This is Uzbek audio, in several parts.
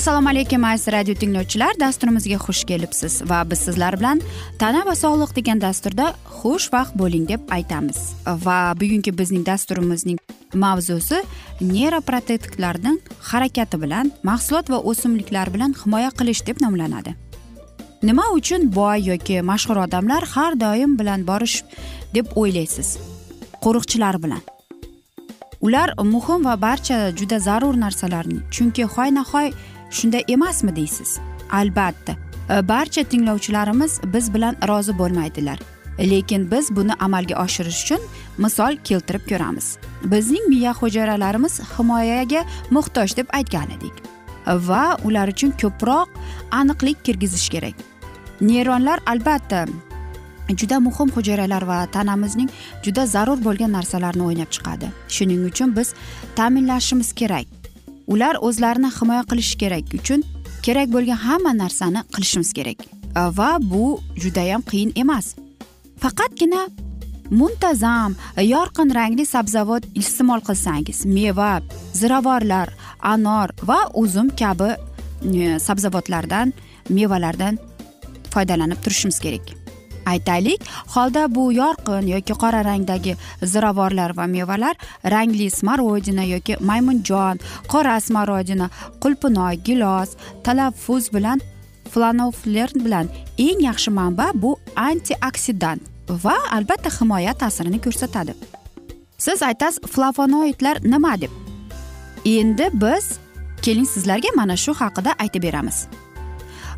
assalomu alaykum aziz radio tinglovchilar. Dasturimizga xush kelibsiz va biz sizlar bilan tana va sog'liq degan dasturda xushvaqt bo'ling deb aytamiz. Va bugungi bizning dasturimizning mavzusi neyroprotektiklarning harakati bilan mahsulot va o'simliklar bilan himoya qilish deb nomlanadi. Nima uchun boy yoki mashhur odamlar har doim bilan borish deb o'ylaysiz? Qo'riqchilar bilan. Ular muhim va barcha juda zarur narsalarni chunki hoynahoy shunday emasmi deysiz? Albatta. E, barcha tinglovchilarimiz biz bilan rozi bo'lmaydilar. Lekin biz buni amalga oshirish uchun misol keltirib ko'ramiz. Bizning miya hujayralarimiz himoyaga muhtoj deb aytgan edik. Va ular uchun ko'proq aniqlik kirgizish kerak. Neyronlar albatta juda muhim hujayralar va tanamizning juda zarur bo'lgan narsalarni o'ynab chiqadi. Shuning uchun biz ta'minlashimiz kerak. Ular o'zlarini himoya qilishi kerak uchun kerak bo'lgan hamma narsani qilishimiz kerak. Va bu judayam qiyin emas. Faqatgina muntazam yorqin rangli sabzavot iste'mol qilsangiz meva ziravorlar anor va uzum kabi e, sabzavotlardan mevalardan foydalanib turishimiz kerak. Aytaylik holda bu yorqin yoki qora rangdagi ziravorlar va mevalar rangli smorodina yoki maymunjon qora smorodina qulpinoy gilos talaffuz bilan flanofler bilan eng yaxshi manba bu antioksidant va albatta himoya ta'sirini ko'rsatadi. Siz aytasiz flavonoidlar nima deb? Endi biz keling sizlarga mana shu haqida aytib beramiz.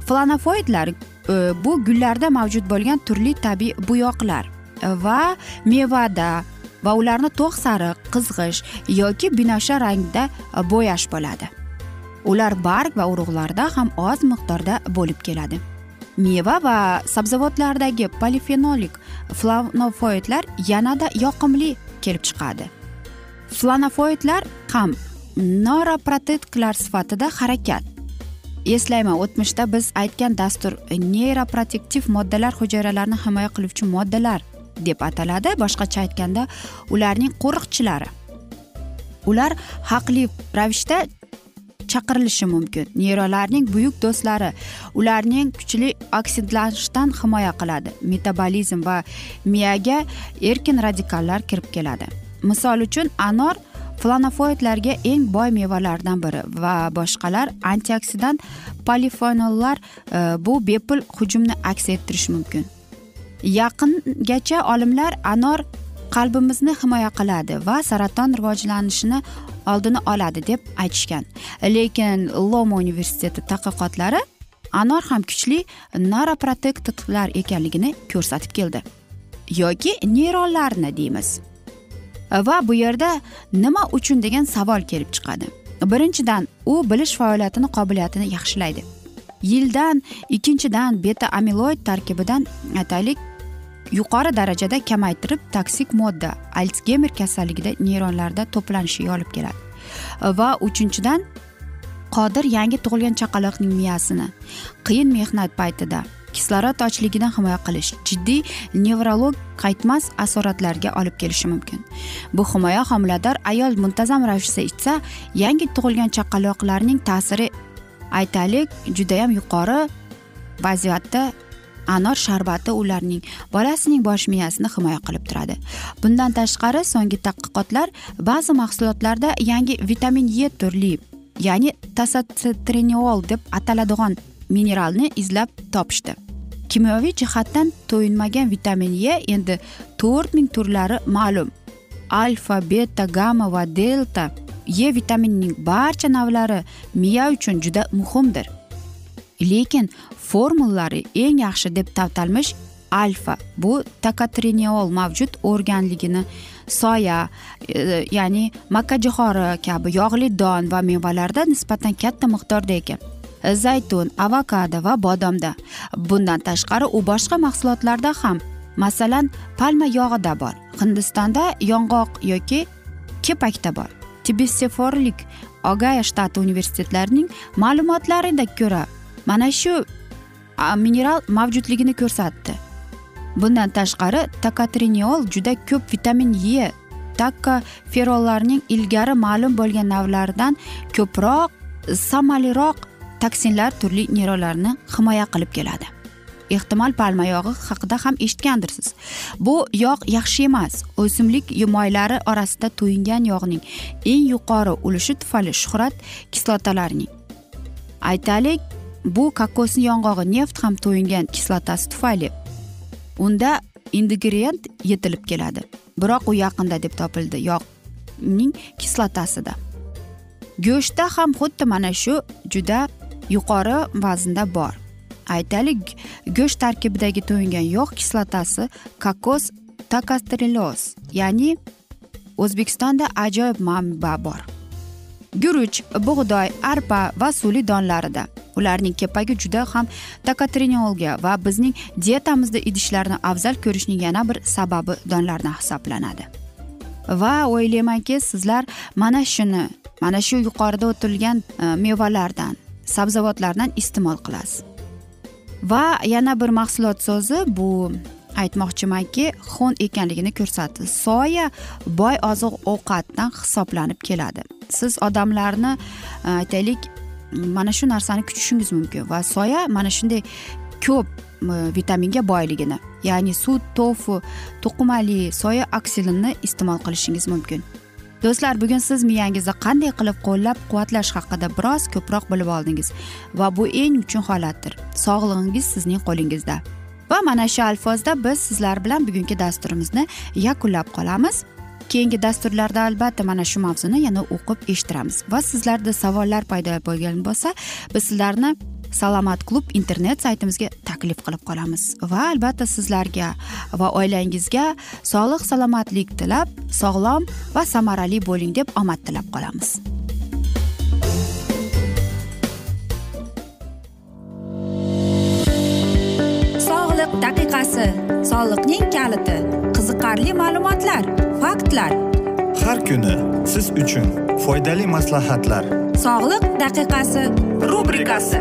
Flanofoidlar Э, bu gullarda mavjud bo'lgan turli tabiiy bo'yoqlar э, va mevada va ularni to'q sariq qizg'ish yoki binafsha rangda э, bo'yash bo'ladi. Ular barg va urug'larda ham oz miqdorda bo'lib keladi. Meva va sabzavotlardagi polifenolik flanofoidlar yanada yoqimli kelib chiqadi. Flanofoidlar ham noroprotetklar sifatida harakat eslayman. O'tmishda biz aytgan dastur e, neyroprotektiv moddalar hujayralarni himoya qiluvchi moddalar deb ataladi. Boshqacha aytganda ularning qo'riqchilari. Ular haqli ravishda chaqirilishi mumkin. Neyronlarning buyuk do'stlari ularning kuchli oksidlanishdan himoya qiladi. Metabolizm va miyaga erkin radikallar kirib keladi. Misol uchun anor flanofoidlarga eng boy mevalardan biri va boshqalar antioksidant polifenollar e, bu bepul hujumni aks ettirishi mumkin. Yaqingacha olimlar anor qalbimizni himoya qiladi va saraton rivojlanishini oldini oladi deb aytishgan. Lekin loma universiteti tadqiqotlari anor ham kuchli noroprotektorlar ekanligini ko'rsatib keldi. Yoki neyronlarni deymiz. Va bu yerda nima uchun degan savol kelib chiqadi. Birinchidan u bilish faoliyatini qobiliyatini yaxshilaydi. Yildan ikkinchidan beta amiloid tarkibidan aytaylik yuqori darajada kamaytirib toksik modda alsgeymer kasalligida neyronlarda to'planishiga olib keladi. Va uchinchidan qodir yangi tug'ilgan chaqaloqning miyasini qiyin mehnat paytida kislorod ochligidan himoya qilish jiddiy nevrolog qaytmas asoratlarga olib kelishi mumkin. Bu himoya homilador ayol muntazam ravishda ichsa yangi tug'ilgan chaqaloqlarning ta'siri aytaylik judayam yuqori vaziyatda anor sharbati ularning bolasining bosh miyasini himoya qilib turadi. Bundan tashqari so'nggi tadqiqotlar ba'zi mahsulotlarda yangi vitamin e turli ya'ni tasatriniol deb ataladigan mineralni izlab topishdi. Kimyoviy jihatdan to'yinmagan vitamin e endi to'rt ming turlari ma'lum. Alfa beta gamma va delta e vitaminining barcha navlari miya uchun juda muhimdir. Lekin formulari eng yaxshi deb tavtalmish alfa bu takatriniol mavjud o'rganligini soya e, ya'ni makkajo'xori kabi yog'li don va mevalarda nisbatan katta miqdorda ekan zaytun avokado va bodomda. Bundan tashqari u boshqa mahsulotlarda ham. Masalan palma yog'ida bor. Hindistonda yong'oq yoki kepakda bor. Tibisseforlik ogaya shtati universitetlarining ma'lumotlarida ko'ra mana shu mineral mavjudligini ko'rsatdi. Bundan tashqari takatriniol juda ko'p vitamin e takkoferollarning ilgari ma'lum bo'lgan navlaridan ko'proq samaraliroq toksinlar turli neyronlarni himoya qilib keladi. Ehtimol palma yog'i haqida ham eshitgandirsiz. Bu yog' yaxshi emas o'simlik moylari orasida to'yingan yog'ning eng yuqori ulushi tufayli shuhrat kislotalarining. Aytaylik bu kokosni yong'og'i neft ham to'yingan kislotasi tufayli unda ingredient yetilib keladi. Biroq u yaqinda deb topildi yog'ning kislotasida. Go'shtda ham xuddi mana shu juda yuqori vaznda bor. Aytaylik go'sht tarkibidagi to'yingan yog' kislotasi kokos takastriloz ya'ni o'zbekistonda ajoyib manba bor. Guruch bug'doy arpa va suli donlarida. Ularning kepagi juda ham takatrinolga va bizning dietamizda idishlarni afzal ko'rishning yana bir sababi donlardan hisoblanadi. Va o'ylaymanki sizlar mana shuni mana shu yuqorida o'tilgan e, mevalardan sabzavotlardan iste'mol qilasiz. Va yana bir mahsulot so'zi bu aytmoqchimanki xun ekanligini ko'rsatdi. Soya boy oziq ovqatdan hisoblanib keladi. Siz odamlarni e, aytaylik mana shu narsani kutishingiz mumkin va soya mana shunday ko'p e, vitaminga boyligini ya'ni sut tofu to'qimali soya oksilini iste'mol qilishingiz mumkin. Do'stlar bugun siz miyangizni qanday qilib qo'llab quvvatlash haqida biroz ko'proq bilib oldingiz va bu eng uchun holatdir. Sog'lig'ingiz sizning qo'lingizda. Va mana shu alfozda biz sizlar bilan bugungi dasturimizni yakunlab qolamiz. Keyingi dasturlarda albatta mana shu mavzuni yana o'qib eshittiramiz. Va sizlarda savollar paydo bo'lgan bo'lsa biz sizlarni salomat klub internet saytimizga taklif qilib qolamiz. Va albatta sizlarga va oilangizga sog'lik salomatlik tilab sog'lom va samarali bo'ling deb omad tilab qolamiz. Sog'liq daqiqasi soliqning kaliti qiziqarli ma'lumotlar faktlar. Har kuni siz uchun foydali maslahatlar. Sog'liq daqiqasi rubrikasi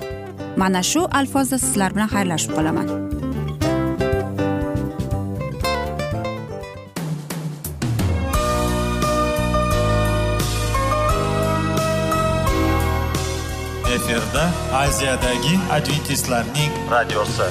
Mana shu alfozda sizlar bilan xayrlashib qolaman. Efirda aziyadagi adventistlarning radiosi.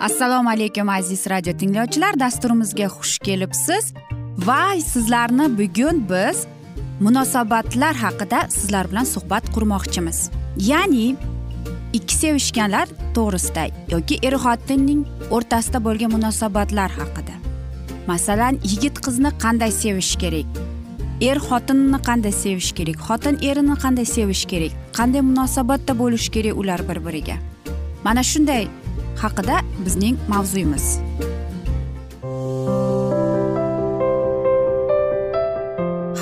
Assalomu alaykum aziz radio tinglovchilar. Dasturimizga xush kelibsiz va sizlarni bugun biz munosabatlar haqida sizlar bilan suhbat qurmoqchimiz. Ya'ni ikki sevishganlar to'g'risida yoki er xotinning o'rtasida bo'lgan munosabatlar haqida. Masalan yigit qizni qanday sevish kerak? Er xotinni qanday sevish kerak? Xotin erini qanday sevish kerak? Qanday munosabatda bo'lishi kerak ular bir biriga mana shunday haqida bizning mavzuyimiz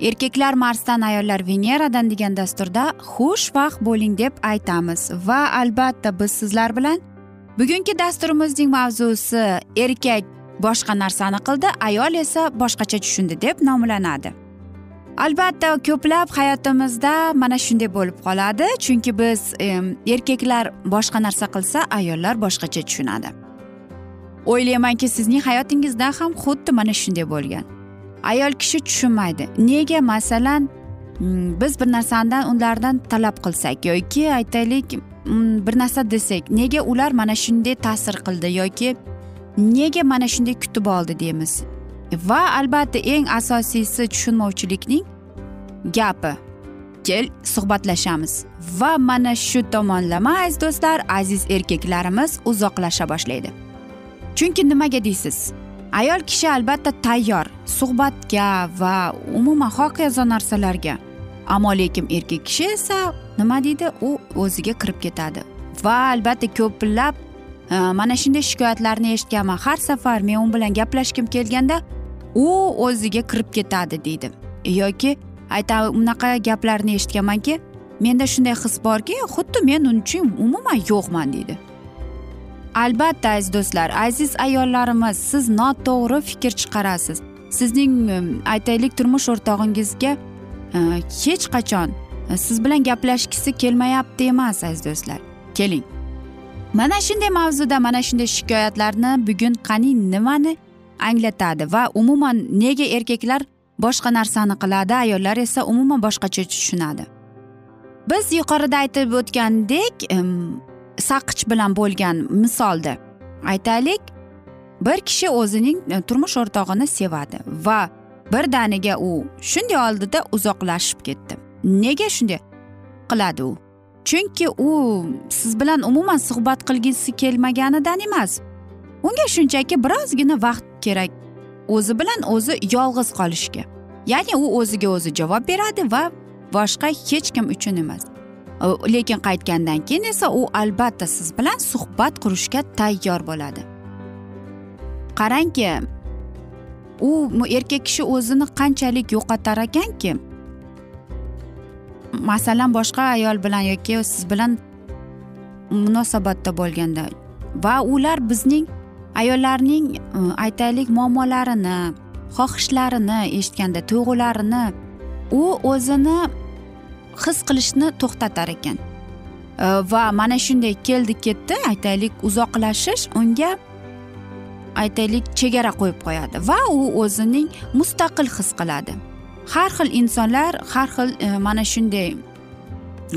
erkaklar marsdan ayollar veneradan degan dasturda xushvaqt bo'ling deb aytamiz. Va albatta biz sizlar bilan bugungi dasturimizning mavzusi erkak boshqa narsani qildi ayol esa boshqacha tushundi deb nomlanadi. Albatta ko'plab hayotimizda mana shunday bo'lib qoladi chunki biz erkaklar boshqa narsa qilsa ayollar boshqacha tushunadi. O'ylaymanki sizning hayotingizda ham xuddi mana shunday bo'lgan. Ayol kishi tushunmaydi. Nega? Masalan mm, biz bir narsadan ulardan talab qilsak yoki aytaylik mm, bir narsa desak nega ular mana shunday ta'sir qildi yoki nega mana shunday kutib oldi deymiz. Va albatta eng asosiysi tushunmovchilikning gapi. Kel suhbatlashamiz. Va mana shu tomonlama aziz do'stlar aziz erkaklarimiz uzoqlasha boshlaydi. Chunki nimaga deysiz? Ayol kishi albatta tayyor. Suhbatga va umuman hokazo narsalarga. Ammo lekin erkak kishi esa nima deydi u o'ziga kirib ketadi. Va albatta ko'plab e, mana shunday shikoyatlarni eshitganman. Har safar men u bilan gaplashgim kelganda u o'ziga kirib ketadi deydi. Yoki aytadi unaqa gaplarni eshitganmanki menda shunday his borki xuddi men uning uchun umuman yo'qman deydi. Albatta aziz do'stlar aziz ayollarimiz siz noto'g'ri fikr chiqarasiz. Sizning e, aytaylik turmush o'rtog'ingizga e, hech qachon e, siz bilan gaplashgisi kelmayapti emas aziz do'stlar. Keling. Mana shunday mavzuda mana shunday shikoyatlarni bugun qani nimani anglatadi va umuman nega erkaklar boshqa narsani qiladi ayollar esa umuman boshqacha tushunadi. Biz yuqorida aytib o'tgandek saqich bilan bo'lgan misolda aytaylik bir kishi o'zining e, turmush o'rtog'ini sevadi va birdaniga u shunday oldida uzoqlashib ketdi. Nega shunday qiladi u? Chunki u siz bilan umuman suhbat qilgisi kelmaganidan emas. Unga shunchaki birozgina vaqt kerak o'zi bilan o'zi yolg'iz qolishga. Ya'ni u o'ziga o'zi javob beradi va boshqa hech kim uchun emas. E, lekin qaytgandan keyin esa u albatta siz bilan suhbat qurishga tayyor bo'ladi. Qarangki u erkak kishi o'zini qanchalik yo'qotar ekanki masalan boshqa ayol bilan yoki siz bilan munosabatda bo'lganda va ular bizning ayollarning e, aytaylik muammolarini xohishlarini eshitganda tuyg'ularini u o'zini his qilishni to'xtatar ekan. E, va mana shunday keldi ketdi aytaylik uzoqlashish unga aytaylik chegara qo'yib qo'yadi va u o'zining mustaqil his qiladi. Har xil insonlar har xil e, mana shunday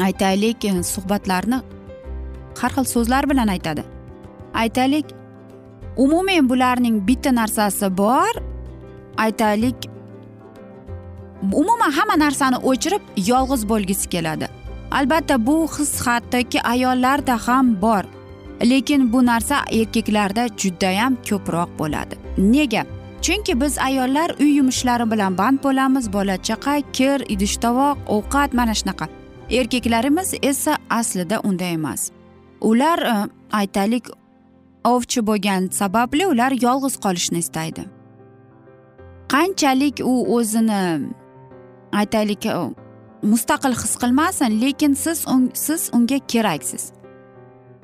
aytaylik e, suhbatlarni har xil so'zlar bilan aytadi. Aytaylik umuman bularning bitta narsasi bor. Aytaylik umuman hamma narsani o'chirib yolg'iz bo'lgisi keladi. Albatta bu his hattoki ayollarda ham bor. Lekin bu narsa erkaklarda judayam ko'proq bo'ladi. Nega? Chunki biz ayollar uy yumushlari bilan band bo'lamiz bola chaqa kir idish tovoq ovqat mana shunaqa. Erkaklarimiz esa aslida unday emas. Ular e, aytaylik ovchi bo'lgani sababli ular yolg'iz qolishni istaydi. Qanchalik u o'zini aytaylik e, mustaqil his qilmasin lekin siz siz unga keraksiz.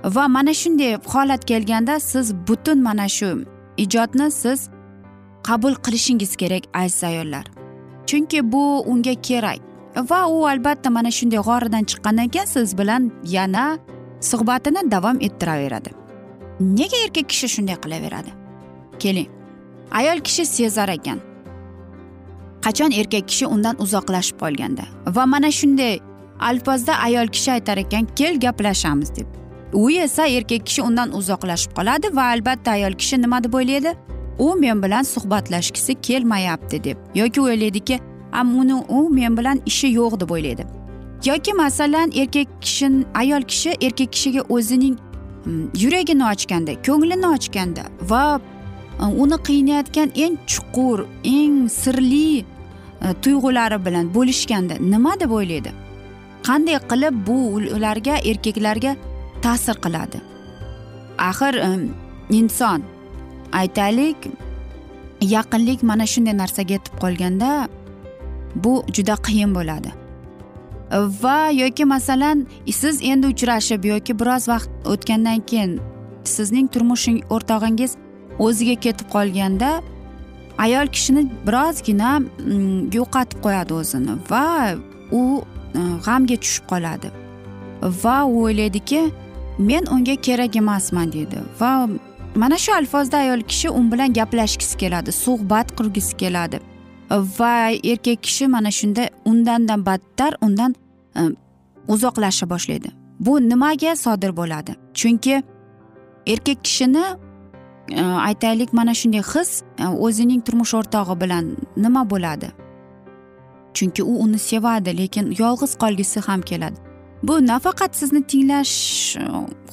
Va mana shunday holat kelganda siz butun mana shu ijodni siz qabul qilishingiz kerak aziz ayollar. Chunki bu unga kerak. Va u albatta mana shunday g'oridan chiqqandan keyin siz bilan yana suhbatini davom ettiraveradi. Nega erkak kishi shunday qilaveradi? Keling. Ayol kishi sezar ekan. Qachon erkak kishi undan uzoqlashib qolganda? Va mana shunday alpozda ayol kishi aytar ekan kel gaplashamiz deb. U esa erkak kishi undan uzoqlashib qoladi va albatta ayol kishi nima deb o'ylaydi? U men bilan suhbatlashgisi kelmayapti deb. Yoki o'ylaydiki uni u men bilan ishi yo'q deb o'ylaydi. Yoki masalan erkak kishi ayol kishi erkak kishiga o'zining hmm, yuragini ochganda ko'nglini ochganda va hmm, uni qiynayotgan eng chuqur eng sirli e, tuyg'ulari bilan bo'lishganda nima deb o'ylaydi? Qanday qilib bu ularga erkaklarga ta'sir qiladi. Axir inson aytaylik yaqinlik mana shunday narsaga yetib qolganda bu juda qiyin bo'ladi. Va yoki masalan siz endi uchrashib yoki biroz vaqt o'tgandan keyin sizning turmushing o'rtog'ingiz o'ziga ketib qolganda ayol kishini birozgina yo'qotib qo'yadi o'zini va u g'amga tushib qoladi. Va u o'ylaydiki men unga kerak emasman deydi. Va mana shu alfozda ayol kishi u bilan gaplashgisi keladi suhbat qurgisi keladi. Va erkak kishi mana shunda undanda battar undan e, uzoqlasha boshlaydi. Bu nimaga sodir bo'ladi? Chunki erkak kishini e, aytaylik mana shunday his e, o'zining turmush o'rtog'i bilan nima bo'ladi? Chunki u uni sevadi lekin yolg'iz qolgisi ham keladi. Bu nafaqat sizni tinglash e,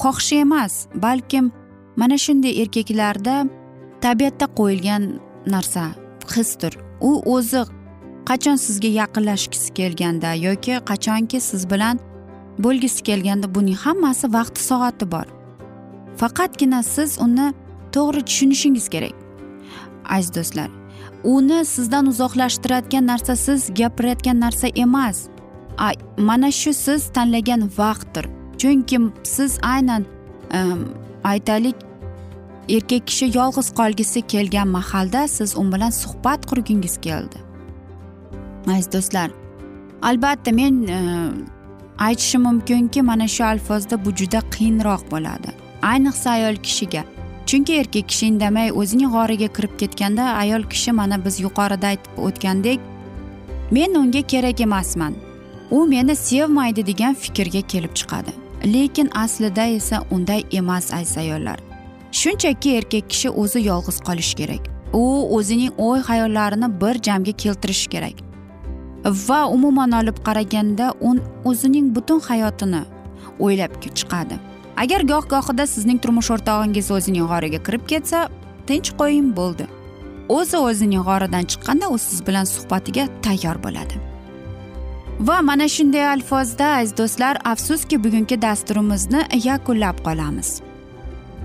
xohishi emas balkim mana shunday erkaklarda tabiatda qo'yilgan narsa hisdir. U o'zi qachon sizga yaqinlashgisi kelganda yoki qachonki siz bilan bo'lgisi kelganda buning hammasi vaqti soati bor. Faqatgina siz uni to'g'ri tushunishingiz kerak. Aziz do'stlar uni sizdan uzoqlashtiradigan narsa siz gapirayotgan narsa emas. Mana shu siz tanlagan vaqtdir. Chunki siz aynan aytaylik erkak kishi yolg'iz qolgisi kelgan mahalda siz u bilan suhbat qurgingiz keldi. Aziz do'stlar albatta men aytishim mumkinki mana shu alfozda bu juda qiyinroq bo'ladi. Ayniqsa ayol kishiga. Chunki erkak kishi indamay o'zining g'origa kirib ketganda ayol kishi mana biz yuqorida aytib o'tgandek men unga kerak emasman. U meni sevmaydi degan fikrga kelib chiqadi. Lekin aslida esa unday emas aziz ayollar. Shunchaki erkak kishi o'zi yolg'iz qolishi kerak. U o'zining o'y hayollarini bir jamga keltirishi kerak. Va umuman olib qaraganda u o'zining butun hayotini o'ylab chiqadi. Agar goh gohida sizning turmush o'rtog'ingiz o'zining g'origa kirib ketsa tinch qo'ying bo'ldi. O'zi o'zining g'oridan chiqqanda u siz bilan suhbatiga tayyor bo'ladi. Va mana shunday alfozda aziz do'stlar afsuski bugungi dasturimizni yakunlab qolamiz.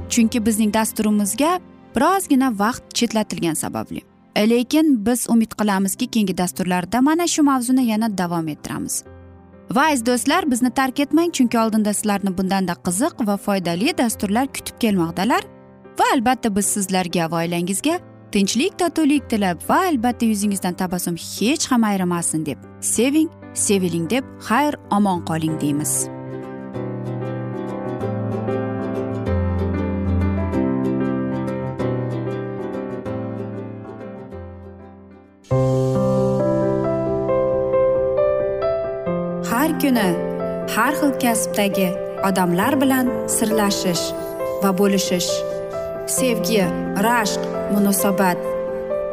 Chunki bizning dasturimizga birozgina vaqt chetlatilgani sababli. Lekin biz umid qilamizki keyingi dasturlarda mana shu mavzuni yana davom ettiramiz. Va aziz do'stlar bizni tark etmang chunki oldinda sizlarni bundanda qiziq va foydali dasturlar kutib kelmoqdalar. Va albatta biz sizlarga va oilangizga tinchlik totuvlik tilab va albatta yuzingizdan tabassum hech ham ayrimasin deb seving seviling deb xayr omon qoling deymiz. Har kuni har xil kasbdagi odamlar bilan sirlashish va bo'lishish sevgi rashq munosabat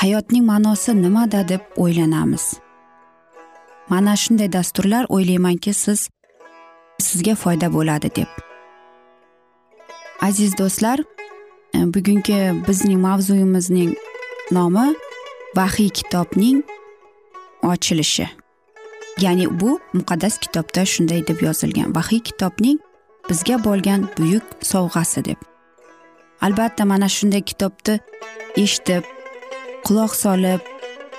hayotning ma'nosi nimada deb o'ylanamiz. Mana shunday dasturlar o'ylaymanki siz sizga foyda bo'ladi deb. Aziz do'stlar e, bugungi bizning mavzuyimizning nomi vahiy kitobning ochilishi. Ya'ni bu muqaddas kitobda shunday deb yozilgan. Vahiy kitobning bizga bo'lgan buyuk sovg'asi deb. Albatta mana shunday kitobni eshitib quloq solib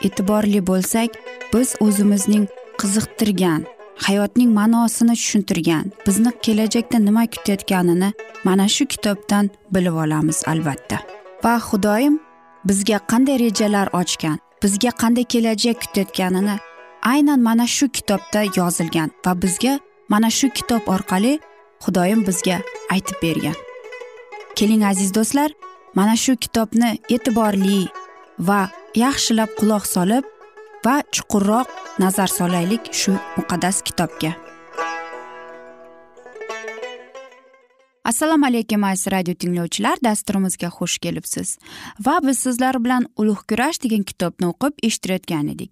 e'tiborli bo'lsak biz o'zimizning qiziqtirgan hayotning ma'nosini tushuntirgan bizni kelajakda nima kutayotganini mana shu kitobdan bilib olamiz albatta. Va xudoyim bizga qanday rejalar ochgan bizga qanday kelajak kutayotganini aynan mana shu kitobda yozilgan va bizga mana shu kitob orqali xudoyim bizga aytib bergan. Keling aziz do'stlar mana shu kitobni e'tiborli va yaxshilab quloq solib va chuqurroq nazar solaylik shu muqaddas kitobga. Assalomu alaykum aziz radio tinglovchilar. Dasturimizga xush kelibsiz. Va biz sizlar bilan ulug' kurash degan kitobni o'qib eshittirayotgan edik.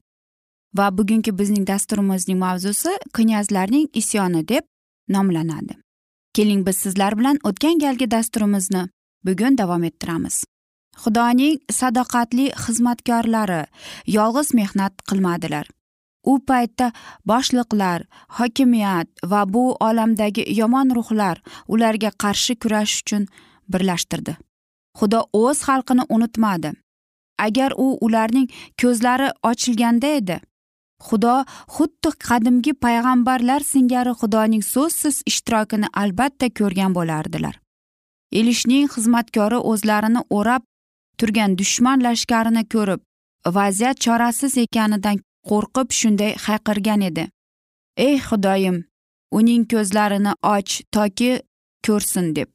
Va bugungi bizning dasturimizning mavzusi knyazlarning isyoni deb nomlanadi. Keling biz sizlar bilan o'tgan galgi dasturimizni bugun davom ettiramiz. Xudoning sadoqatli xizmatkorlari yolg'iz mehnat qilmadilar. U paytda boshliqlar hokimiyat va bu olamdagi yomon ruhlar ularga qarshi kurashish uchun birlashtirdi. Xudo o'z xalqini unutmadi. Agar u ularning ko'zlari ochilganda edi xudo xuddi qadimgi payg'ambarlar singari xudoning so'zsiz ishtirokini albatta ko'rgan bo'lardilar. Elishning xizmatkori o'zlarini o'rab turgan dushman lashkarini ko'rib vaziyat chorasiz ekanidan qo'rqib shunday hayqirgan edi. Ey xudoyim uning ko'zlarini och toki ko'rsin deb.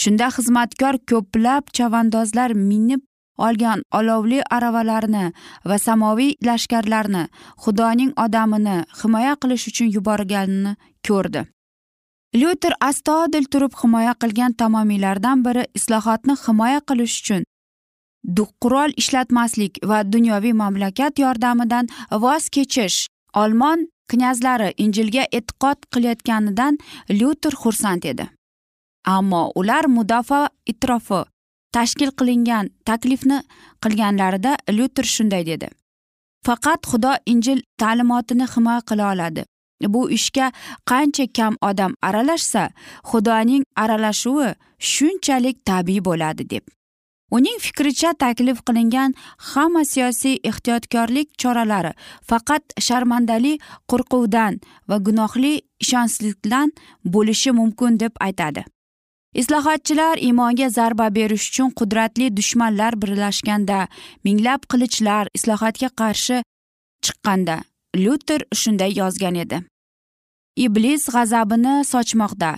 Shunda xizmatkor ko'plab chavandozlar minib olgan olovli aravalarni va samoviy lashkarlarni xudoning odamini himoya qilish uchun yuborganini ko'rdi. Lyuter astodil turib himoya qilgan tamomiylardan biri islohotni himoya qilish uchun qurol ishlatmaslik va dunyoviy mamlakat yordamidan voz kechish olmon knyazlari injilga e'tiqod qilayotganidan lyuter xursand edi. Ammo ular mudofaa itrofi tashkil qilingan taklifni qilganlarida lyuter shunday dedi. Faqat xudo injil ta'limotini himoya qila oladi. Bu ishga qancha kam odam aralashsa xudoning aralashuvi shunchalik tabiiy bo'ladi deb. Uning fikricha taklif qilingan hamma siyosiy ehtiyotkorlik choralari faqat sharmandali qo'rquvdan va gunohli ishonchsizlikdan bo'lishi mumkin deb aytadi. Islohotchilar iymonga zarba berish uchun qudratli dushmanlar birlashganda minglab qilichlar islohotga qarshi chiqqanda lyuter shunday yozgan edi. Iblis g'azabini sochmoqda.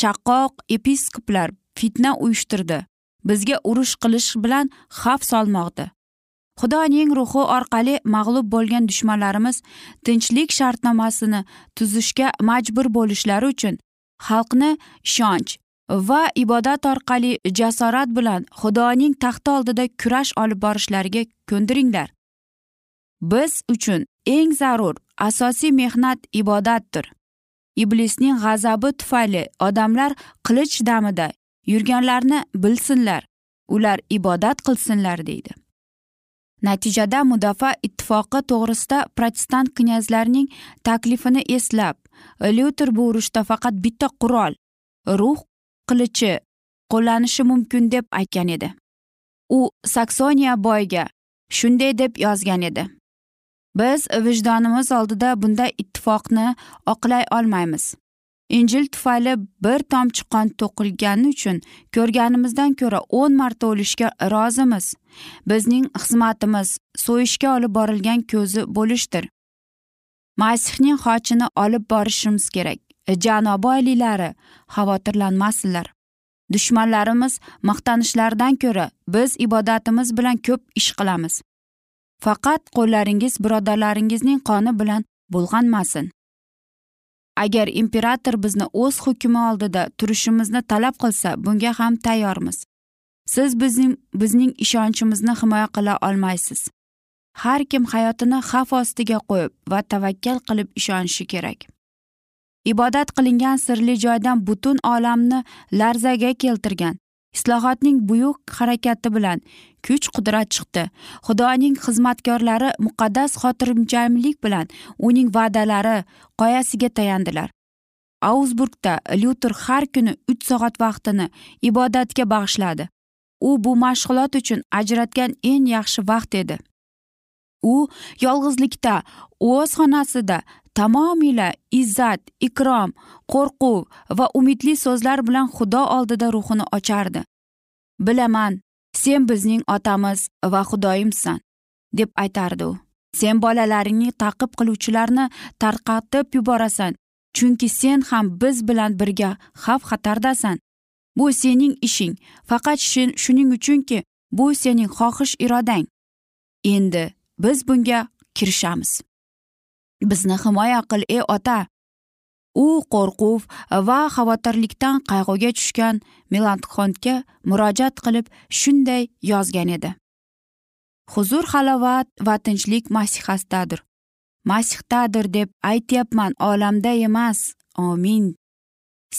Shaqqoq episkoplar fitna uyushtirdi. Bizga urush qilish bilan xavf solmoqda. Xudoning ruhi orqali mag'lub bo'lgan dushmanlarimiz tinchlik shartnomasini tuzishga majbur bo'lishlari uchun xalqni ishonch va ibodat orqali jasorat bilan xudoning taxti oldida kurash olib borishlariga ko'ndiringlar. Biz uchun eng zarur asosiy mehnat ibodatdir. Iblisning g'azabi tufayli odamlar qilich damida yurganlarni bilsinlar ular ibodat qilsinlar deydi. Natijada mudofaa ittifoqi to'g'risida protestant knyazlarning taklifini eslab lyuter bu urushda faqat bitta qurol ruh qilichi qo'llanishi mumkin deb aytgan edi. U saksoniya boyga shunday deb yozgan edi. Biz vijdonimiz oldida bunday ittifoqni oqlay olmaymiz. Injil tufayli bir tomchi qon to'qilgani uchun ko'rganimizdan ko'ra o'n marta o'lishga rozimiz. Bizning xizmatimiz so'yishga olib borilgan ko'zi bo'lishdir. Masihning xochini olib borishimiz kerak. E, Janobi oliylari xavotirlanmasinlar dushmanlarimiz maqtanishlaridan ko'ra biz ibodatimiz bilan ko'p ish qilamiz. Faqat qo'llaringiz birodarlaringizning qoni bilan bulg'anmasin agar imperator bizni o'z hukmi oldida turishimizni talab qilsa bunga ham tayyormiz. Siz bizning bizning ishonchimizni himoya qila olmaysiz. Har kim hayotini xavf ostiga qo'yib va tavakkal qilib ishonishi kerak. Ibodat qilingan sirli joydan butun olamni larzaga keltirgan. Islohotning buyuk harakati bilan kuch qudrat chiqdi. Xudoning xizmatkorlari muqaddas xotirjamlik bilan uning va'dalari qoyasiga tayandilar. Augsburgda lyuter har kuni uch soat vaqtini ibodatga bag'ishladi. U bu mashg'ulot uchun ajratgan eng yaxshi vaqt edi. U yolg'izlikda o'z xonasida tamomila izzat ikrom qo'rquv va umidli so'zlar bilan xudo oldida ruhini ochardi. Bilaman sen bizning otamiz va xudoyimsan deb aytardi u. Sen bolalaringni taqib qiluvchilarni tarqatib yuborasan chunki sen ham biz bilan birga xavf xatardasan bu sening ishing faqat shuning uchunki bu sening xohish irodang. Endi biz bunga kirishamiz. Bizni himoya qil ey ota. U qo'rquv va xavotirlikdan qayg'uga tushgan melanxonga murojaat qilib shunday yozgan edi. Huzur halovat va tinchlik masihasdadir masihdadir deb aytyapman olamda emas. Omin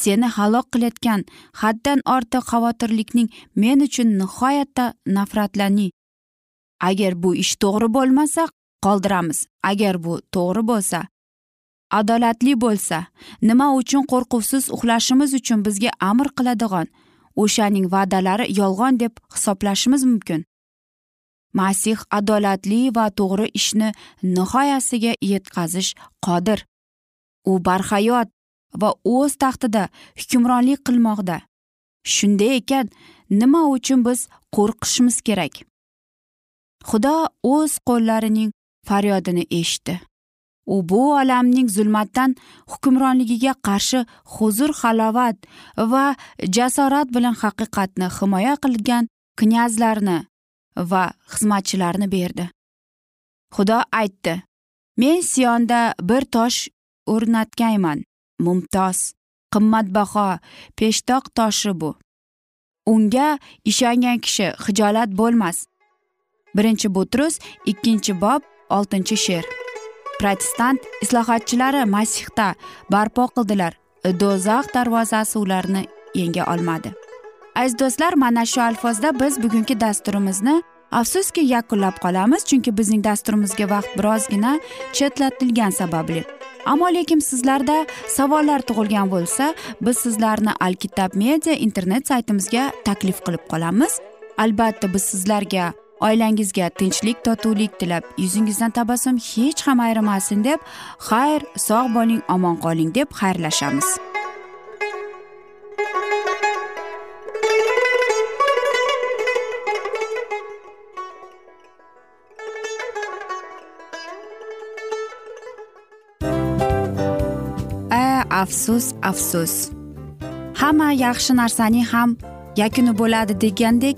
seni halok qilayotgan haddan ortiq xavotirlikning men uchun nihoyatda nafratlani agar bu ish to'g'ri bo'lmasa qoldiramiz. Agar bu to'g'ri bo'lsa adolatli bo'lsa nima uchun qo'rquvsiz uxlashimiz uchun bizga amr qiladigan o'shaning va'dalari yolg'on deb hisoblashimiz mumkin. Masih adolatli va to'g'ri ishni nihoyasiga yetkazish qodir. U barhayot va o'z taxtida hukmronlik qilmoqda. Shunday ekan nima uchun biz qo'rqishimiz kerak? Xudo o'z qo'llarining faryodini eshitdi. U bu olamning zulmatdan hukmronligiga qarshi huzur halovat va jasorat bilan haqiqatni himoya qilgan knyazlarni va xizmatchilarni berdi. Xudo aytdi men siyonda bir tosh o'rnatganman mumtoz qimmatbaho peshtoq toshi bu. Unga ishongan kishi xijolat bo'lmas. Birinchi butrus ikkinchi bob oltinchi she'r. Protestant islohotchilari masihda barpo qildilar. Do'zax darvozasi ularni yenga olmadi. Aziz do'stlar mana shu alfozda biz bugungi dasturimizni afsuski yakunlab qolamiz chunki bizning dasturimizga vaqt birozgina chetlatilgani sababli. Ammo lekin sizlarda savollar tug'ilgan bo'lsa biz sizlarni alkitab media internet saytimizga taklif qilib qolamiz. Albatta biz sizlarga oilangizga tinchlik totuvlik tilab yuzingizdan tabassum hech ham ayrimasin deb xayr sog' bo'ling omon qoling deb xayrlashamiz. Afsus afsus. Hamma yaxshi narsaning ham yakuni bo'ladi degandek